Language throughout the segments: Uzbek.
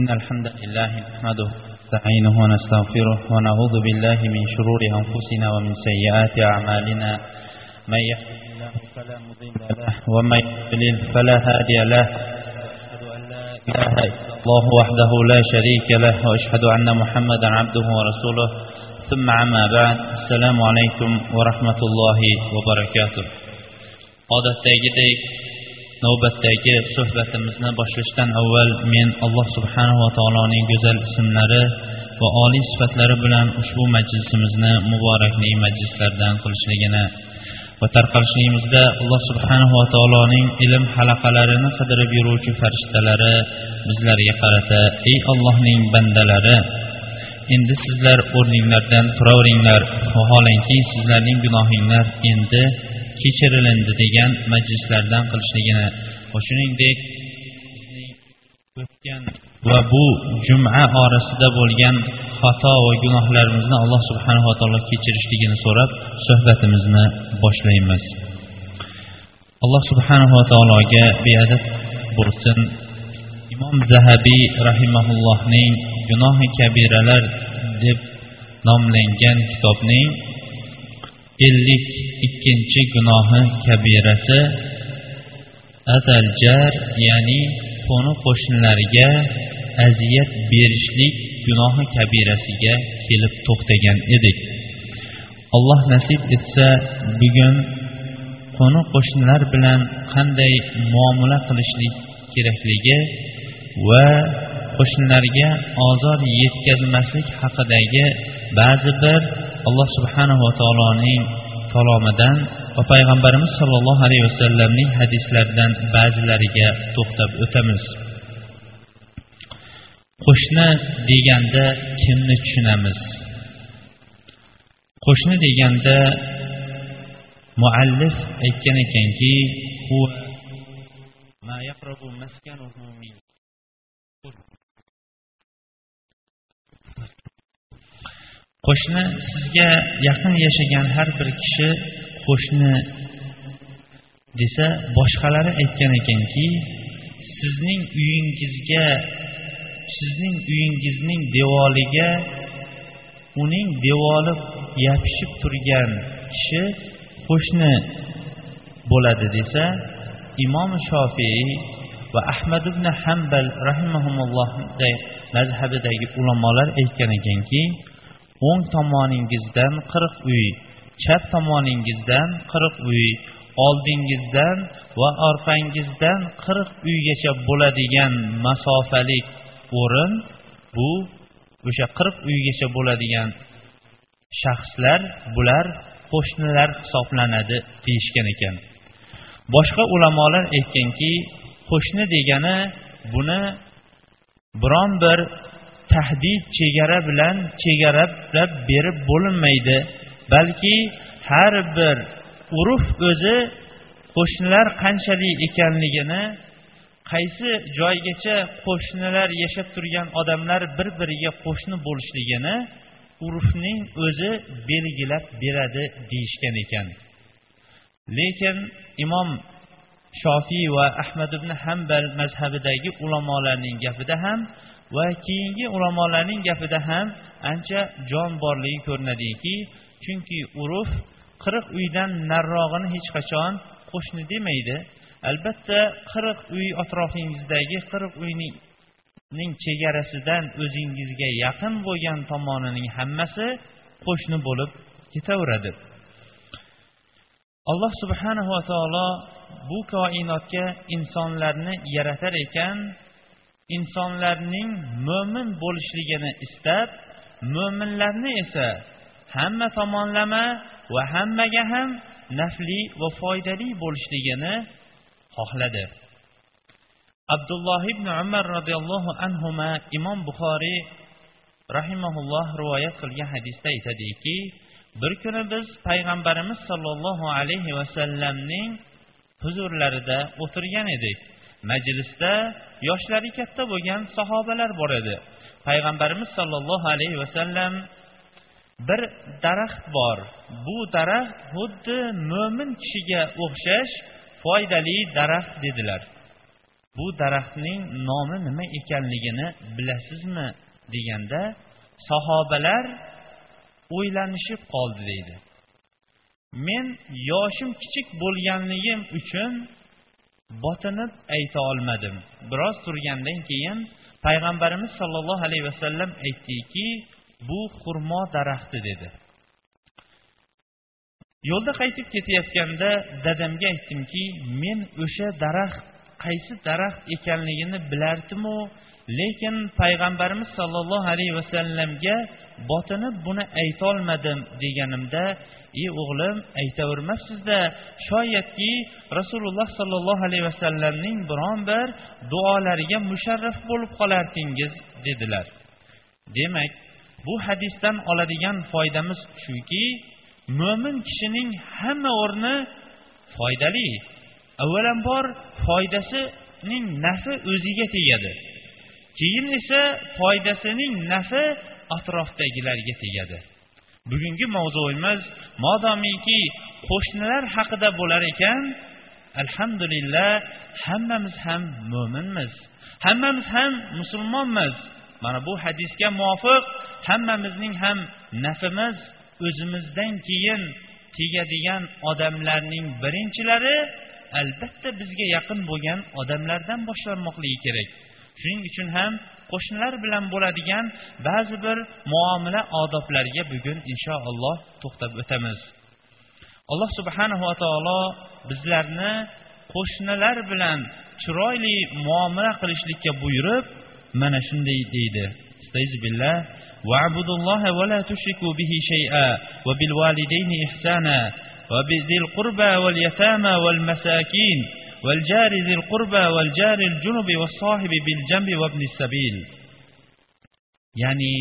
إن الحمد لله نحمده نستعينه ونستغفره ونعوذ بالله من شرور أنفسنا ومن سيئات أعمالنا. من يهده الله فلا مضل له ومن يضلل فلا هادي له. أشهد أن لا إله إلا الله وحده لا شريك له وأشهد أن محمدا عبده ورسوله. ثم عما بعد السلام عليكم ورحمة الله وبركاته. odatdagidek navbatdagi suhbatimizni boshlashdan avval men alloh subhanava taoloning go'zal ismlari va oliy sifatlari bilan ushbu majlisimizni muborakli majlislardan qilishligini va tarqalishligimizda alloh subhanava taoloning ilm halaqalarini qidirib yuruvchi farishtalari bizlarga qarata ey ollohning bandalari endi sizlar o'rninglardan turaveringlar vaholanki sizlarning gunohinglar endi kechirilindi degan majlislardan qilishligini va shuningdek o'tgan va bu juma orasida bo'lgan xato va gunohlarimizni alloh subhanava taolo kechirishligini so'rab suhbatimizni boshlaymiz. Alloh subhanava taologa beadad bo'lsin. Imom zahabiy rahimaullohning gunohi kabiralar deb nomlangan kitobning ellik ikkinchi gunohi kabirasi ataljar ya'ni qo'ni qo'shnilarga aziyat berishlik gunohi kabirasiga kelib to'xtagan edik. Alloh nasib etsa bugun qo'ni qo'shnilar bilan qanday muomala qilishlik kerakligi va qo'shnilarga ozor yetkazmaslik haqidagi ba'zi bir alloh subhanava taoloning kalomidan va payg'ambarimiz sollallohu alayhi vasallamning hadislaridan ba'zilariga to'xtab o'tamiz. Qo'shni deganda kimni tushunamiz? Qo'shni deganda muallif aytgan ekanki qo'shni sizga yaqin yashagan har bir kishi qo'shni desa boshqalari aytgan ekanki sizning uyingizga sizning uyingizning devoriga uning devori yopishib turgan kishi qo'shni bo'ladi desa imom shofiy va ahmad ibn hambal rahimaullohday mazhabidagi ulamolar aytgan ekanki o'ng tomoningizdan qirq uy chap tomoningizdan qirq uy oldingizdan va orqangizdan qirq uygacha bo'ladigan masofalik o'rin bu o'sha qirq uygacha bo'ladigan shaxslar bular qo'shnilar hisoblanadi deyishgan ekan. Boshqa ulamolar aytganki qo'shni degani buni biron bir tahdid chegara bilan chegaralab berib bo'linmaydi. Balki har bir urf o'zi qo'shnilar qanchalik ekanligini qaysi joygacha qo'shnilar yashab turgan odamlar bir biriga qo'shni bo'lishligini urfning o'zi belgilab beradi deyishgan ekan. Lekin imom shofiy va ahmad ibn hambal mazhabidagi ulamolarning gapida ham va keyingi ulamolarning gapida ham ancha jon borligi ko'rinadiki chunki urf qirq uydan narrog'ini hech qachon qo'shni demaydi. Albatta qirq uy atrofingizdagi qirq uyning chegarasidan o'zingizga yaqin bo'lgan tomonining hammasi qo'shni bo'lib ketaveradi. Alloh subhanava taolo bu koinotga insonlarni yaratar ekan insonlarning mo'min bo'lishligini istab mo'minlarni esa hamma tomonlama va hammaga ham nafli va foydali bo'lishligini xohladi. Abdulloh ibn umar roziyallohu anhu imom buxoriy rahimaulloh rivoyat qilgan hadisda aytadiki bir kuni biz payg'ambarimiz sollallohu alayhi vasallamning huzurlarida o'tirgan edik. Majlisda yoshlari katta bo'lgan sahobalar bor edi. Payg'ambarimiz sollallohu alayhi vasallam bir daraxt bor. Bu daraxt xuddi mo'min kishiga o'xshash foydali daraxt dedilar. Bu daraxtning nomi nima ekanligini bilasizmi deganda sahobalar o'ylanishib qoldi deydi. Men yoshim kichik bo'lganligim uchun botinib ayta olmadim. Biroz turgandan keyin payg'ambarimiz sollallohu alayhi vasallam aytdiki bu xurmo daraxti dedi. Yo'lda qaytib ketayotganda dadamga aytdimki men o'sha daraxt qaysi daraxt ekanligini bilardimu lekin payg'ambarimiz sollallohu alayhi vasallamga botinib buni aytolmadim deganimda ey o'g'lim aytavermabsizda shoyatki rasululloh sollallohu alayhi vasallamning biron bir duolariga musharraf bo'lib qolardingiz dedilar. Demak bu hadisdan oladigan foydamiz shuki mo'min kishining hamma o'rni foydali avvalambor foydasining nafi o'ziga tegadi. Keyin esa foydasining nafi atrofdagilarga tegadi. Bugungi mavzuimiz modomiki qo'shnilar haqida bo'lar ekan alhamdulillah hammamiz ham mo'minmiz hammamiz ham musulmonmiz. Mana bu hadisga muvofiq hammamizning ham nafimiz o'zimizdan keyin tegadigan odamlarning birinchilari albatta bizga yaqin bo'lgan odamlardan boshlanmoqligi kerak. Shuning uchun ham qo'shnilar bilan bo'ladigan ba'zi bir muomala odoblarga bugun inshaalloh to'xtab o'tamiz alloh subhanahu va taolo bizlarni qo'shnilar bilan chiroyli muomala qilishlikka buyurib mana shunday deydi billah واعبدوا الله ولا تشركوا به شيئا وبالوالدين إحسانا وبذي القربى واليتامى والمساكين والجار ذي القربى والجار الجنب والصاحب بالجنب وابن السبيل ya'ni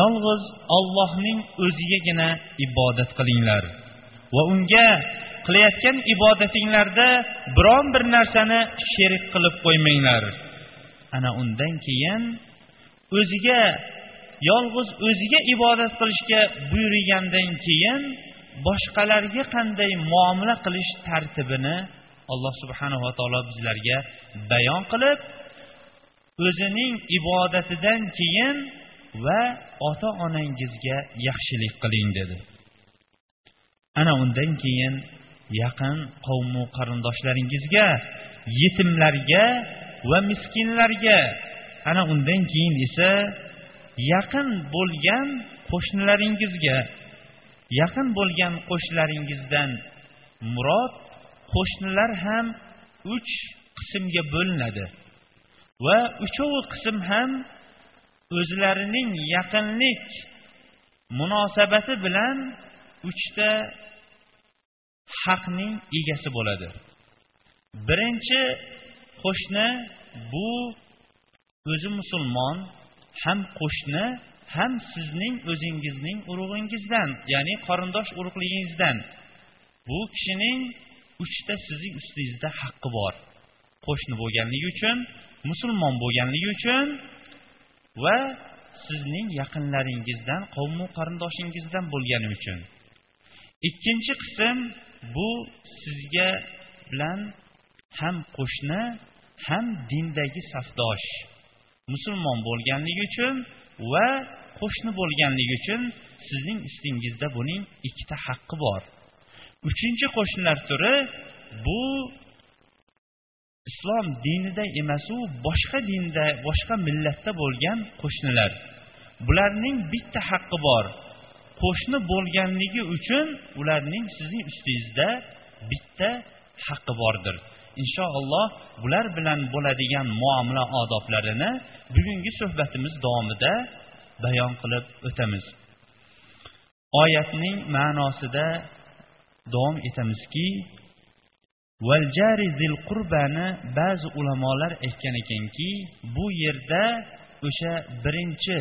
yolg'iz ollohning o'zigagina ibodat qilinglar va unga qilayotgan ibodatinglarda biron bir narsani sherik qilib qo'ymanglar ana undan keyin o'ziga yolg'iz o'ziga ibodat qilishga buyurgandan keyin boshqalarga qanday muomala qilish tartibini alloh subhanava taolo bizlarga bayon qilib o'zining ibodatidan keyin va ota onangizga yaxshilik qiling dedi. Ana undan keyin yaqin qavmu qarindoshlaringizga yetimlarga va miskinlarga ana undan keyin esa yaqin bo'lgan qo'shnilaringizga yaqin bo'lgan qo'shnilaringizdan murod qo'shnilar ham uch qismga bo'linadi. Va uchovi qism ham o'zlarining yaqinlik munosabati bilan uchta haqning egasi bo'ladi. Birinchi qo'shni bu o'zi musulmon ham qo'shni ham sizning o'zingizning urug'ingizdan ya'ni qarindosh urug'ligingizdan. Bu kishining uchta sizning ustingizda haqqi bor. Qo'shni bo'lganligi uchun musulmon bo'lganligi uchun va sizning yaqinlaringizdan qavmu qarindoshingizdan bo'lgani uchun. Ikkinchi qism bu sizga bilan ham qo'shni ham dindagi safdosh. Musulmon bo'lganligi uchun va qo'shni bo'lganligi uchun sizning ustingizda buning ikkita haqqi bor. Uchinchi qo'shnilar turi bu islom dinida emasu boshqa dinda boshqa millatda bo'lgan qo'shnilar. Bularning bitta haqqi bor. Qo'shni bo'lganligi uchun ularning sizning ustingizda bitta haqqi bordir. Inshaalloh bular bilan bo'ladigan muomala odoblarini bugungi suhbatimiz davomida bayon qilib o'tamiz. Oyatning ma'nosida davom etamizki valjari zil qurbani ba'zi ulamolar aytgan ekanki bu yerda o'sha birinchi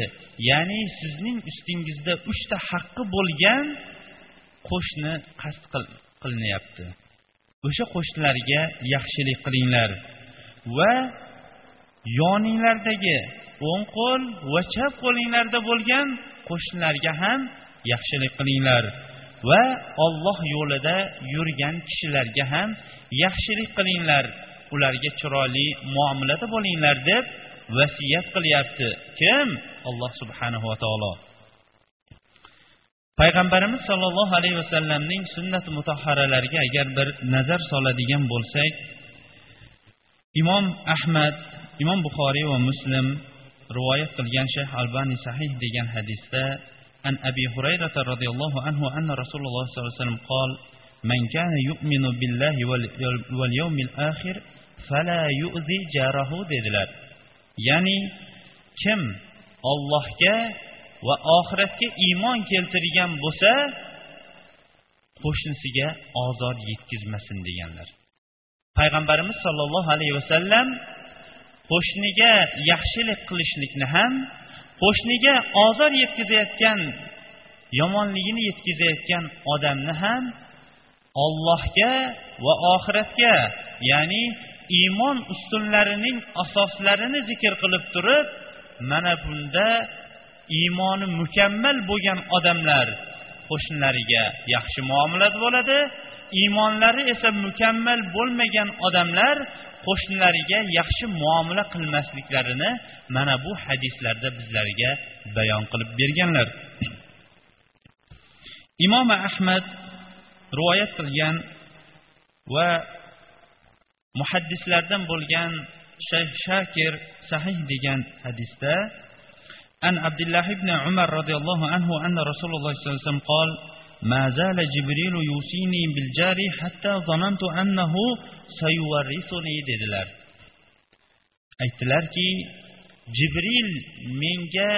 ya'ni sizning ustingizda uchta haqqi bo'lgan qo'shni qasd qilinyapti. O'sha qo'shnilarga yaxshilik qilinglar va yoninglardagi o'ng qo'l va chap qo'linglarda bo'lgan qo'shnilarga ham yaxshilik qilinglar. Va olloh yo'lida yurgan kishilarga ham yaxshilik qilinglar ularga chiroyli muomalada bo'linglar deb vasiyat qilyapti. Kim? Alloh subhanahu va taolo. Payg'ambarimiz sollallohu alayhi vasallamning sunnati mutahharalariga agar bir nazar soladigan bo'lsak imom ahmad imom buxoriy va muslim rivoyat qilgan shayx albani sahih degan hadisda an abi هريرة رضي الله عنه أن رسول الله صلى الله عليه وسلم قال من كان يؤمن بالله واليوم الآخر فلا يؤذي جاره dedilar ya'ni kim ollohga va oxiratga iymon keltirgan bo'lsa qo'shnisiga ozor yetkazmasin deganlar payg'ambarimiz sollallohu alayhi vasallam qo'shniga yaxshilik qilishlikni ham qo'shniga ozor yetkazayotgan yomonligini yetkazayotgan odamni ham ollohga va oxiratga ya'ni iymon ustunlarining asoslarini zikr qilib turib mana bunda iymoni mukammal bo'lgan odamlar qo'shnilariga yaxshi muomalada bo'ladi. Iymonlari esa mukammal bo'lmagan odamlar qo'shnilariga yaxshi muomala qilmasliklarini mana bu hadislarda bizlarga bayon qilib berganlar. Imom ahmad rivoyat qilgan va muhaddislardan bo'lgan shayx shakir sahih degan hadisda an abdulloh ibn umar roziyallohu anhu anna rasululloh sollallohu alayhi vasallam صلى الله عليه وسلم قال ما زال جبريل يوصيني بالجار حتى ظننت أنه سيورثني dedilar aytdilarki jibril menga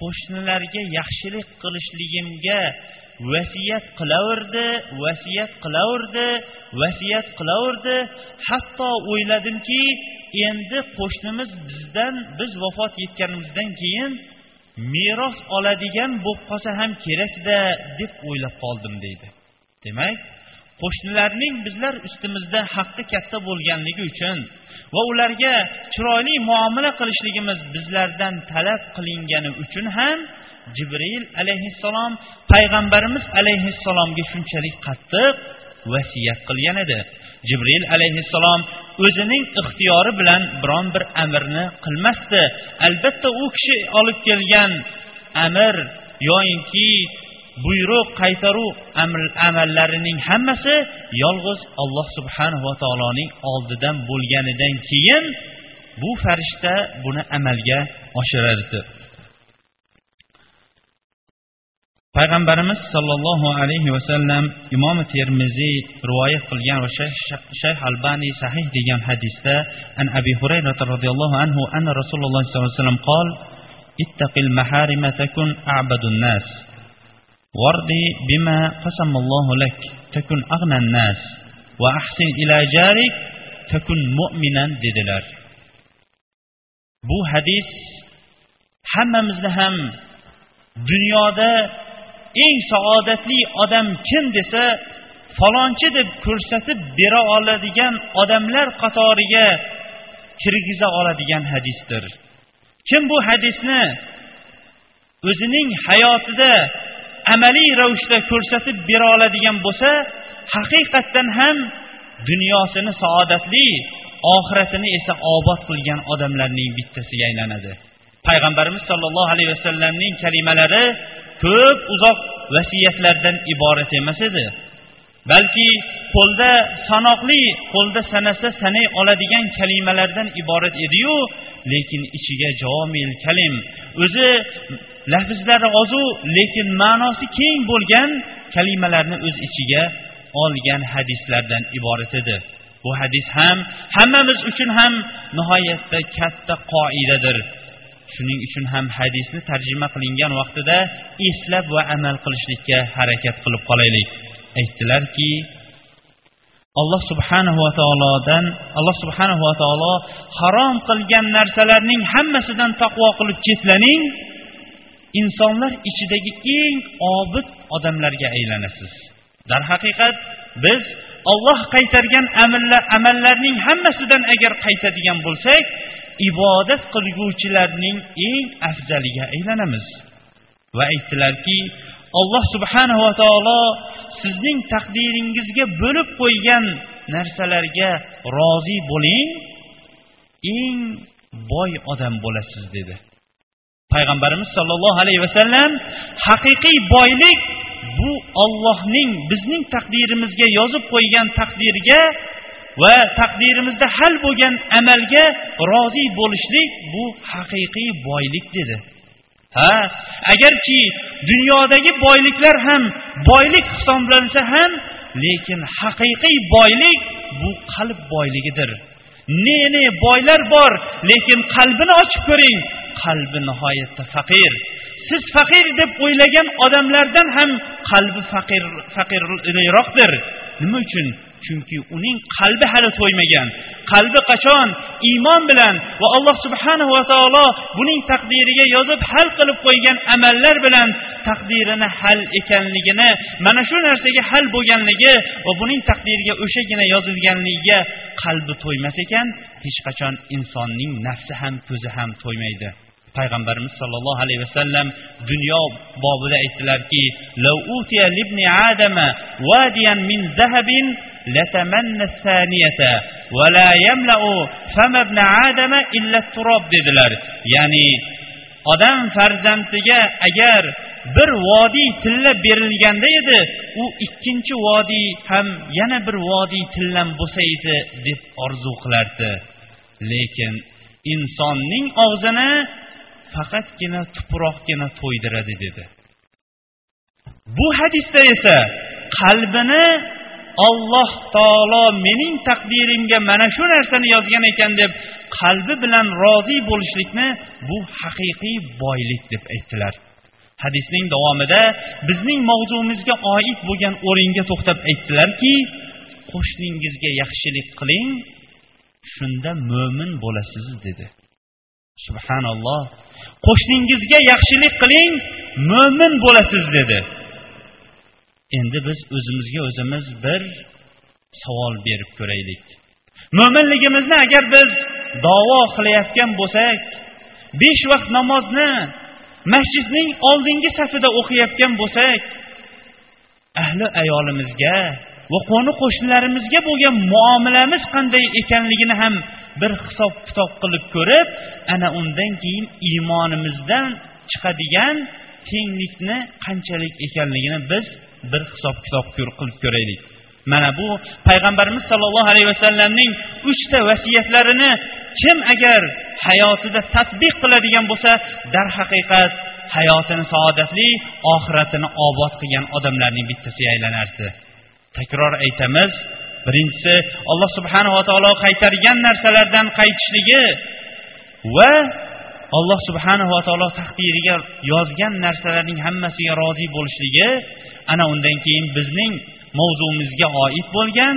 qo'shnilarga yaxshilik qilishligimga vasiyat qilaverdi vasiyat qilaverdi vasiyat qilaverdi hatto o'yladimki endi qo'shnimiz bizdan biz vafot etganimizdan keyin meros oladigan bo'lib qolsa ham kerakda deb o'ylab qoldim deydi. Demak qo'shnilarning bizlar ustimizda haqqi katta bo'lganligi uchun va ularga chiroyli muomala qilishligimiz bizlardan talab qilingani uchun ham jibril alayhissalom payg'ambarimiz alayhissalomga shunchalik qattiq vasiyat qilgan edi. Jibril alayhissalom o'zining ixtiyori bilan biron bir amrni qilmasdi. Albatta u kishi olib kelgan amr yoyinki buyruq qaytaruv amallarining hammasi yolg'iz alloh subhanahu va taoloning oldidan bo'lganidan keyin bu farishta buni amalga oshiradi payg'ambarimiz sollallohu alayhi vasallam imom termiziy rivoyat qilgan va shayx albaniy sahih degan hadisda an abi hurayra roziyallohu anhu anna rasululloh sollallohu alayhi vasallam qol ittaqil maharima takun a'badun nas wardi bima qasamallohu lak takun agnan nas va ahsin ila jarik takun mu'minan dedilar bu hadis hammamizni ham dunyoda eng saodatli odam kim desa falonchi deb ko'rsatib bera oladigan odamlar qatoriga kirgiza oladigan hadisdir. Kim bu hadisni o'zining hayotida amaliy ravishda ko'rsatib bera oladigan bo'lsa haqiqatdan ham dunyosini saodatli oxiratini esa obod qilgan odamlarning bittasiga aylanadi. Payg'ambarimiz sollallohu alayhi vasallamning kalimalari ko'p uzoq vasiyatlardan iborat emas edi. Balki qo'lda sanoqli qo'lda sanasa sanay oladigan kalimalardan iborat ediyu lekin ichiga jomil kalim. O'zi lafzlari ozu lekin ma'nosi keng bo'lgan kalimalarni o'z ichiga olgan hadislardan iborat edi. Bu hadis ham hammamiz uchun ham nihoyatda katta qoidadir. Shuning uchun ham hadisni tarjima qilingan vaqtida eslab va amal qilishlikka harakat qilib qolaylik. Aytdilarki alloh subhanahu va taolodan alloh subhanahu va taolo harom qilgan narsalarning hammasidan taqvo qilib chetlaning insonlar ichidagi eng obid odamlarga aylanasiz. Darhaqiqat biz olloh qaytargan amallarning hammasidan agar qaytadigan bo'lsak ibodat qilguvchilarning eng afzaliga aylanamiz. Va aytdilarki alloh subhanava taolo sizning taqdiringizga bo'lib qo'ygan narsalarga rozi bo'ling. Eng boy odam bo'lasiz dedi. Payg'ambarimiz sollallohu alayhi vasallam haqiqiy boylik ollohning bizning taqdirimizga yozib qo'ygan taqdirga va taqdirimizda hal bo'lgan amalga rozi bo'lishlik bu haqiqiy boylik dedi. Ha agarki dunyodagi boyliklar ham boylik hisoblansa ham lekin haqiqiy boylik bu qalb boyligidir. Ne ne boylar bor lekin qalbini ochib ko'ring qalbi nihoyatda faqir. Siz faqir deb o'ylagan odamlardan ham qalbi faqir faqirroqdir nima uchun? Chunki uning qalbi hali to'ymagan. Qalbi qachon? Iymon bilan va alloh subhanahu va taolo buning taqdiriga yozib hal qilib qo'ygan amallar bilan taqdirini hal ekanligini mana shu narsaga hal bo'lganligi va buning taqdiriga o'shagina yozilganligiga qalbi to'ymas ekan. Hech qachon insonning nafsi ham ko'zi ham to'ymaydi. Payg'ambarimiz sollallohu alayhi vasallam dunyo bobida aytdilarki min zahabin latamanna thaniyata va la yamla'u fam ibn adama illa dedilar. Ya'ni odam farzandiga agar bir vodiy tilla berilganda edi u ikkinchi vodiy ham yana bir vodiy tillam bo'lsa edi deb orzu qilardi. Lekin insonning og'zini faqatgina tuproqgina to'ydiradi dedi. Bu hadisda esa qalbini olloh taolo mening taqdirimga mana shu narsani yozgan ekan deb qalbi bilan rozi bo'lishlikni bu haqiqiy boylik deb aytdilar. Hadisning davomida bizning mavzumizga oid bo'lgan o'ringa to'xtab aytdilarki qo'shningizga yaxshilik qiling shunda mo'min bo'lasiz dedi. Subhanalloh. Qo'shningizga yaxshilik qiling mo'min bo'lasiz dedi. Endi biz o'zimizga o'zimiz bir savol berib ko'raylik. Mo'minligimizni agar biz davo qilayotgan bo'lsak besh vaqt namozni masjidning oldingi safida o'qiyotgan bo'lsak ahli ayolimizga va qo'ni qo'shnilarimizga bo'lgan muomalamiz qanday ekanligini ham bir hisob kitob qilib ko'rib ana undan keyin iymonimizdan chiqadigan tenglikni qanchalik ekanligini biz bir hisob kitob qilib ko'raylik. Mana bu payg'ambarimiz sollallohu alayhi vasallamning uchta vasiyatlarini kim agar hayotida tadbiq qiladigan bo'lsa darhaqiqat hayotini saodatli oxiratini obod qilgan odamlarning bittasiga aylanardi. Takror aytamiz. Birinchisi alloh subhanava taolo qaytargan narsalardan qaytishligi va alloh subhanava taolo taqdiriga yozgan narsalarning hammasiga rozi bo'lishligi ana undan keyin bizning mavzumizga oid bo'lgan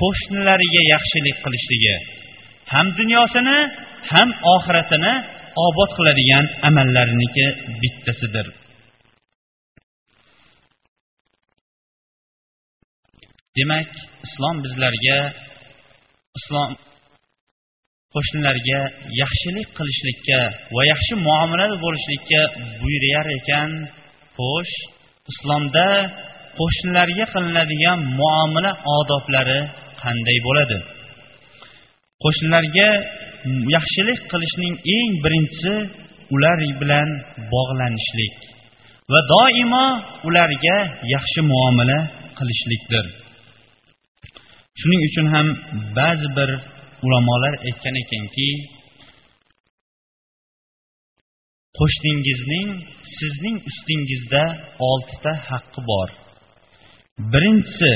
qo'shnilariga yaxshilik qilishligi. Ham dunyosini ham oxiratini obod qiladigan amallarniki bittasidir. Demak islom bizlarga islom qo'shnilarga yaxshilik qilishlikka va yaxshi muomalada bo'lishlikka buyurar ekan xo'sh islomda qo'shnilarga qilinadigan muomala odoblari qanday bo'ladi? Qo'shnilarga yaxshilik qilishning eng birinchisi ular bilan bog'lanishlik va doimo ularga yaxshi muomala qilishlikdir. Shuning uchun ham ba'zi bir ulamolar aytgan ekanki qo'shningizning sizning ustingizda oltita haqqi bor. Birinchisi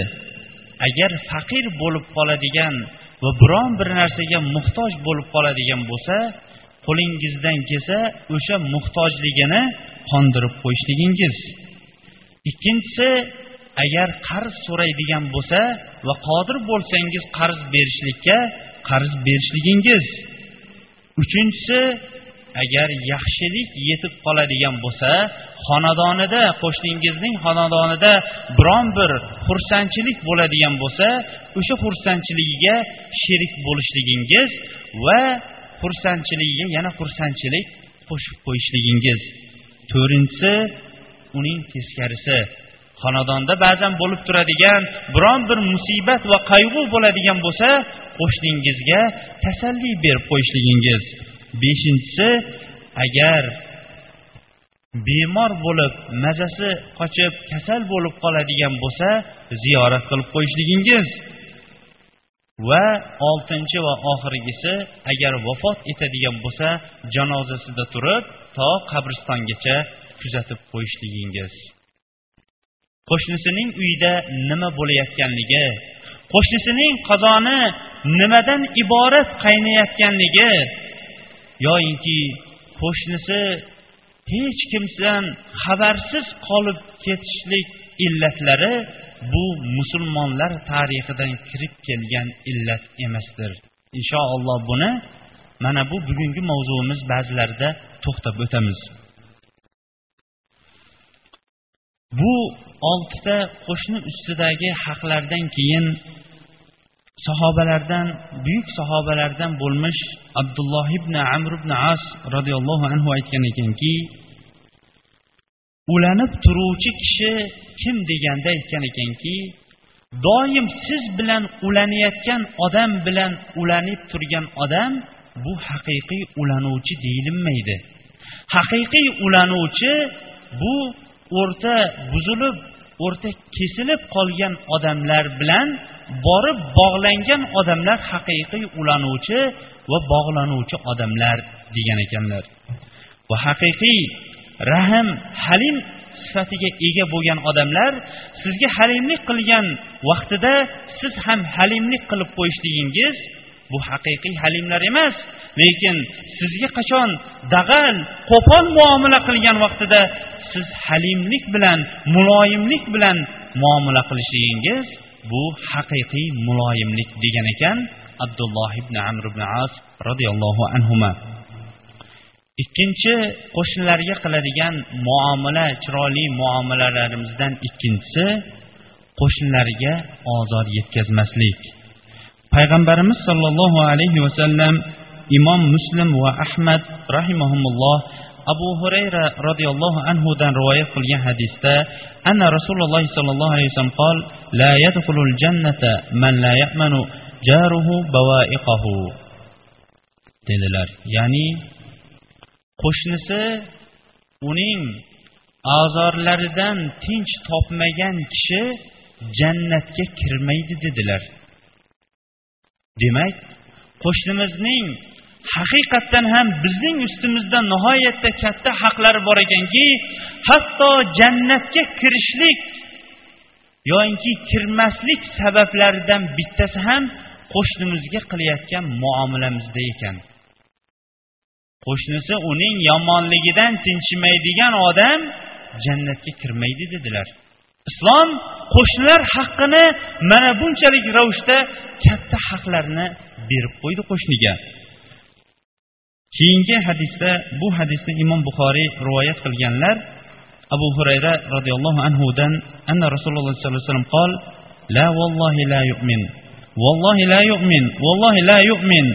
agar faqir bo'lib qoladigan va biron bir narsaga muhtoj bo'lib qoladigan bo'lsa qo'lingizdan kelsa o'sha muhtojligini qondirib qo'yishligingiz. Ikkinchisi agar qarz so'raydigan bo'lsa va qodir bo'lsangiz qarz berishlikka qarz berishligingiz. Uchinchisi agar yaxshilik yetib qoladigan bo'lsa xonadonida qo'shningizning xonadonida biron bir xursandchilik bo'ladigan bo'lsa o'sha xursandchiligiga sherik bo'lishligingiz va xursandchiligiga yana xursandchilik qo'shib qo'yishligingiz. To'rtinchisi uning teskarisi xonadonda ba'zan bo'lib turadigan biron bir musibat va qayg'u bo'ladigan bo'lsa qo'shningizga tasalli berib qo'yishligingiz. Beshinchisi agar bemor bo'lib mazasi qochib kasal bo'lib qoladigan bo'lsa ziyorat qilib qo'yishligingiz. Va oltinchi va oxirgisi agar vafot etadigan bo'lsa janozasida turib to qabristongacha kuzatib qo'yishligingiz. Qo'shnisining uyida nima bo'layotganligi qo'shnisining qozoni nimadan iborat qaynayotganligi yoyinki qo'shnisi hech kimdan xabarsiz qolib ketishlik illatlari bu musulmonlar tarixidan kirib kelgan illat emasdir. Inshaalloh buni mana bu bugungi mavzuimiz ba'zilarida to'xtab o'tamiz. Bu oltita qo'shni ustidagi haqlardan keyin sahobalardan buyuk sahobalardan bo'lmish abdulloh ibn amr ibn as roziyallohu anhu aytgan ekanki ulanib turuvchi kishi kim deganda aytgan ekanki doim siz bilan ulanayotgan odam bilan ulanib turgan odam bu haqiqiy ulanuvchi deyilmaydi. Haqiqiy ulanuvchi bu o'rta buzilib o'rta kesilib qolgan odamlar bilan borib bog'langan odamlar haqiqiy ulanuvchi va bog'lanuvchi odamlar degan ekanlar. Va haqiqiy rahm halim sifatiga ega bo'lgan odamlar sizga halimlik qilgan vaqtida siz ham halimlik qilib qo'yishligingiz bu haqiqiy halimlar emas. Lekin sizga qachon dag'al qo'pol muomala qilgan vaqtida siz halimlik bilan muloyimlik bilan muomala qilishligingiz bu haqiqiy muloyimlik degan ekan. Abdulloh ibn amr ibn as roziyallohu anhu ikkinchi qo'shnilarga qiladigan muomala chiroyli muomalalarimizdan ikkinchisi qo'shnilarga ozor yetkazmaslik. Payg'ambarimiz sollallohu alayhi vasallam imom muslim va ahmad rahimahumulloh abu hurayra roziyallohu anhudan rivoyat qilgan hadisda anna rasululloh sollallohu alayhi vasallam qol la yadkhulul jannata man la ya'manu jaruhu bawaiqahu. Dedilar. Ya'ni qo'shnisi uning a'zorlaridan tinch topmagan kishi jannatga kirmaydi dedilar. Demak qo'shnimizning haqiqatdan ham bizning ustimizda nihoyatda katta haqlari bor ekanki hatto jannatga kirishlik yoinki kirmaslik sabablaridan bittasi ham qo'shnimizga qilayotgan muomalamizda ekan. Qo'shnisi uning yomonligidan tinchimaydigan odam jannatga kirmaydi dedilar. Islom qo'shnilar haqqini mana bunchalik ravishda katta haqlarni berib qo'ydi qo'shniga. Keyingi hadisda bu hadisni imom buxoriy rivoyat qilganlar abu hurayra roziyallohu anhudan anna rasululloh sollallohu alayhi vasallam qol la vallohi la yu'min vallohi la yu'min vallohi la yu'min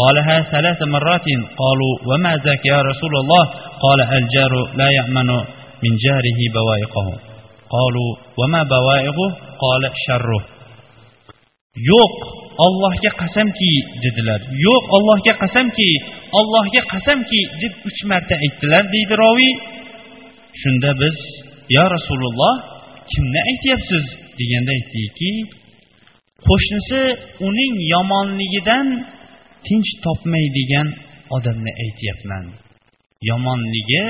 قالها ثلاث مرات قالوا وما ذاك يا رسول الله قال الجار لا يأمن من جاره بوائقه قالوا وما بوائقه قال شره yo'q ollohga qasamki dedilar. Yo'q ollohga qasamki ollohga qasamki deb uch marta aytdilar deydi roviy shunda biz yo rasululloh kimni aytyapsiz? deganda aytdiki qo'shnisi uning yomonligidan tinch topmaydigan odamni aytyapman. Yomonligi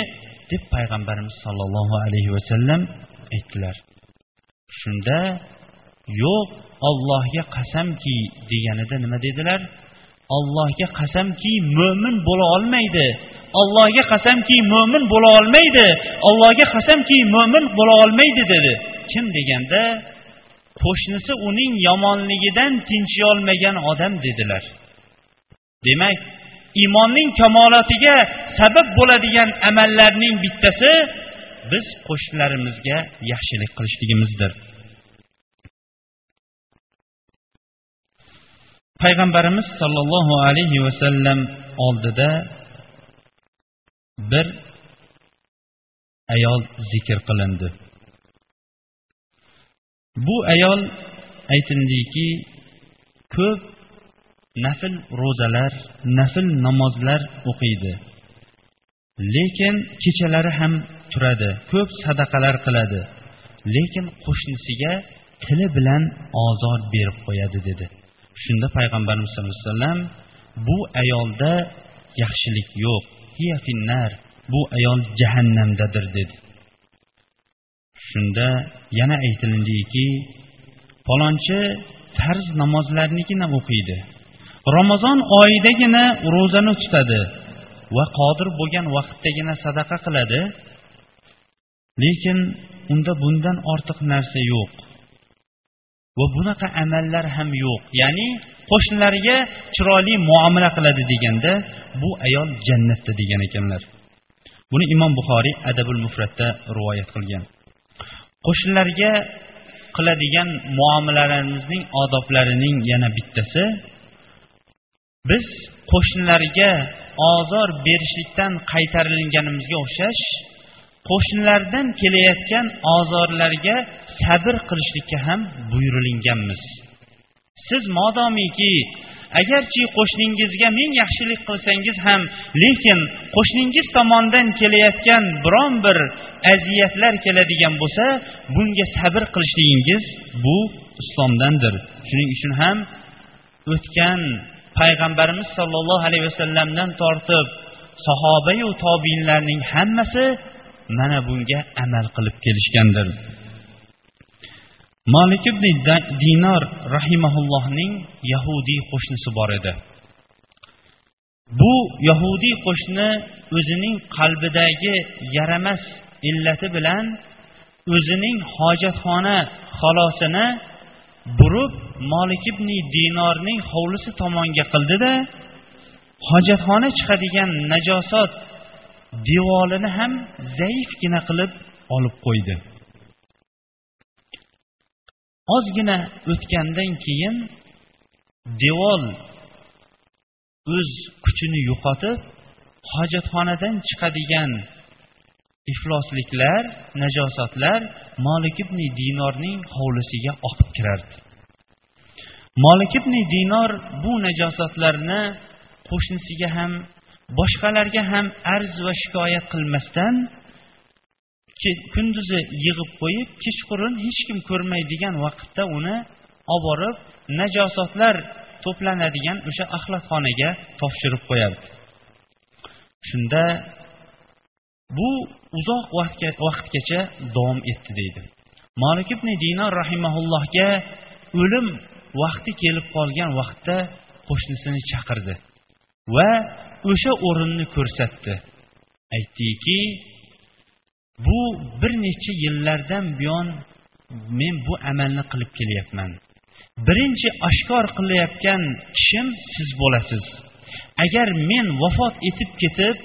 deb payg'ambarimiz sollallohu alayhi vasallam aytdilar. Shunda yo'q ollohga qasamki deganida nima dedilar? Ollohga qasamki mo'min bo'la olmaydi. Ollohga qasamki mo'min bo'la olmaydi. Ollohga qasamki mo'min bo'la olmaydi dedi. Kim deganda qo'shnisi uning yomonligidan tinchiyolmagan odam dedilar. Demak iymonning kamolotiga sabab bo'ladigan amallarning bittasi biz qo'shnilarimizga yaxshilik qilishligimizdir. Payg'ambarimiz sollallohu alayhi vasallam oldida bir ayol zikr qilindi. Bu ayol aytildiki ko'p nafl ro'zalar nafl namozlar o'qiydi. Lekin kechalari ham turadi ko'p sadaqalar qiladi. Lekin qo'shnisiga tili bilan ozor berib qo'yadi dedi. Shunda payg'ambarimiz sallallohu alayhi vasallam bu ayolda yaxshilik yo'q. Finnar. Bu ayol jahannamdadir dedi. Shunda yana aytilindiki palonchi farz namozlarnikini o'qiydi. Ramazon oyidagina ro'zani tutadi va qodir bo'lgan vaqtdagina sadaqa qiladi. Lekin unda bundan ortiq narsa yo'q. Va bunaqa amallar ham yo'q. Ya'ni qo'shnilariga chiroyli muomala qiladi deganda bu ayol jannatda degan ekanlar. Buni imom buxoriy adabul mufratda rivoyat qilgan. Qo'shnilarga qiladigan muomalalarimizning odoblarining yana bittasi biz qo'shnilarga ozor berishlikdan qaytarilganimizga o'xshash qo'shnilardan kelayotgan ozorlarga sabr qilishlikka ham buyurilganmiz siz modomiki agarchi qo'shningizga ming yaxshilik qilsangiz ham lekin qo'shningiz tomonidan kelayotgan biron bir aziyatlar keladigan bo'lsa bunga sabr qilishligingiz bu islomdandir. Shuning uchun ham o'tgan payg'ambarimiz sollallohu alayhi vasallamdan tortib sahobayu tobiinlarning hammasi mana bunga amal qilib kelishgandir. Molik ibn dinor rahimaullohning yahudiy qo'shnisi bor edi. Bu yahudiy qo'shni o'zining qalbidagi yaramas illati bilan o'zining hojatxona xolosini burib molik ibn dinorning hovlisi tomonga qildida hojatxona chiqadigan najosat devorini ham zaifgina qilib olib qo'ydi. Ozgina o'tgandan keyin devor o'z kuchini yo'qotib hojatxonadan chiqadigan iflosliklar najosatlar molik ibn dinorning hovlisiga oqib kirardi. Molik ibn dinor bu najosatlarni qo'shnisiga ham boshqalarga ham arz va shikoyat qilmasdan kunduzi yig'ib qo'yib kechqurun hech kim ko'rmaydigan vaqtda uni olib borib najosatlar to'planadigan o'sha axlatxonaga topshirib qo'yardi shunda bu uzoq vaqtgacha davom etdi deydi. Molik ibn dinor rahimaullohga o'lim vaqti kelib qolgan vaqtda qo'shnisini chaqirdi. Va o'sha o'rinni ko'rsatdi. Aytdiki bu bir necha yillardan buyon men bu amalni qilib kelyapman. Birinchi oshkor qilayotgan kishim siz bo'lasiz. Agar men vafot etib ketib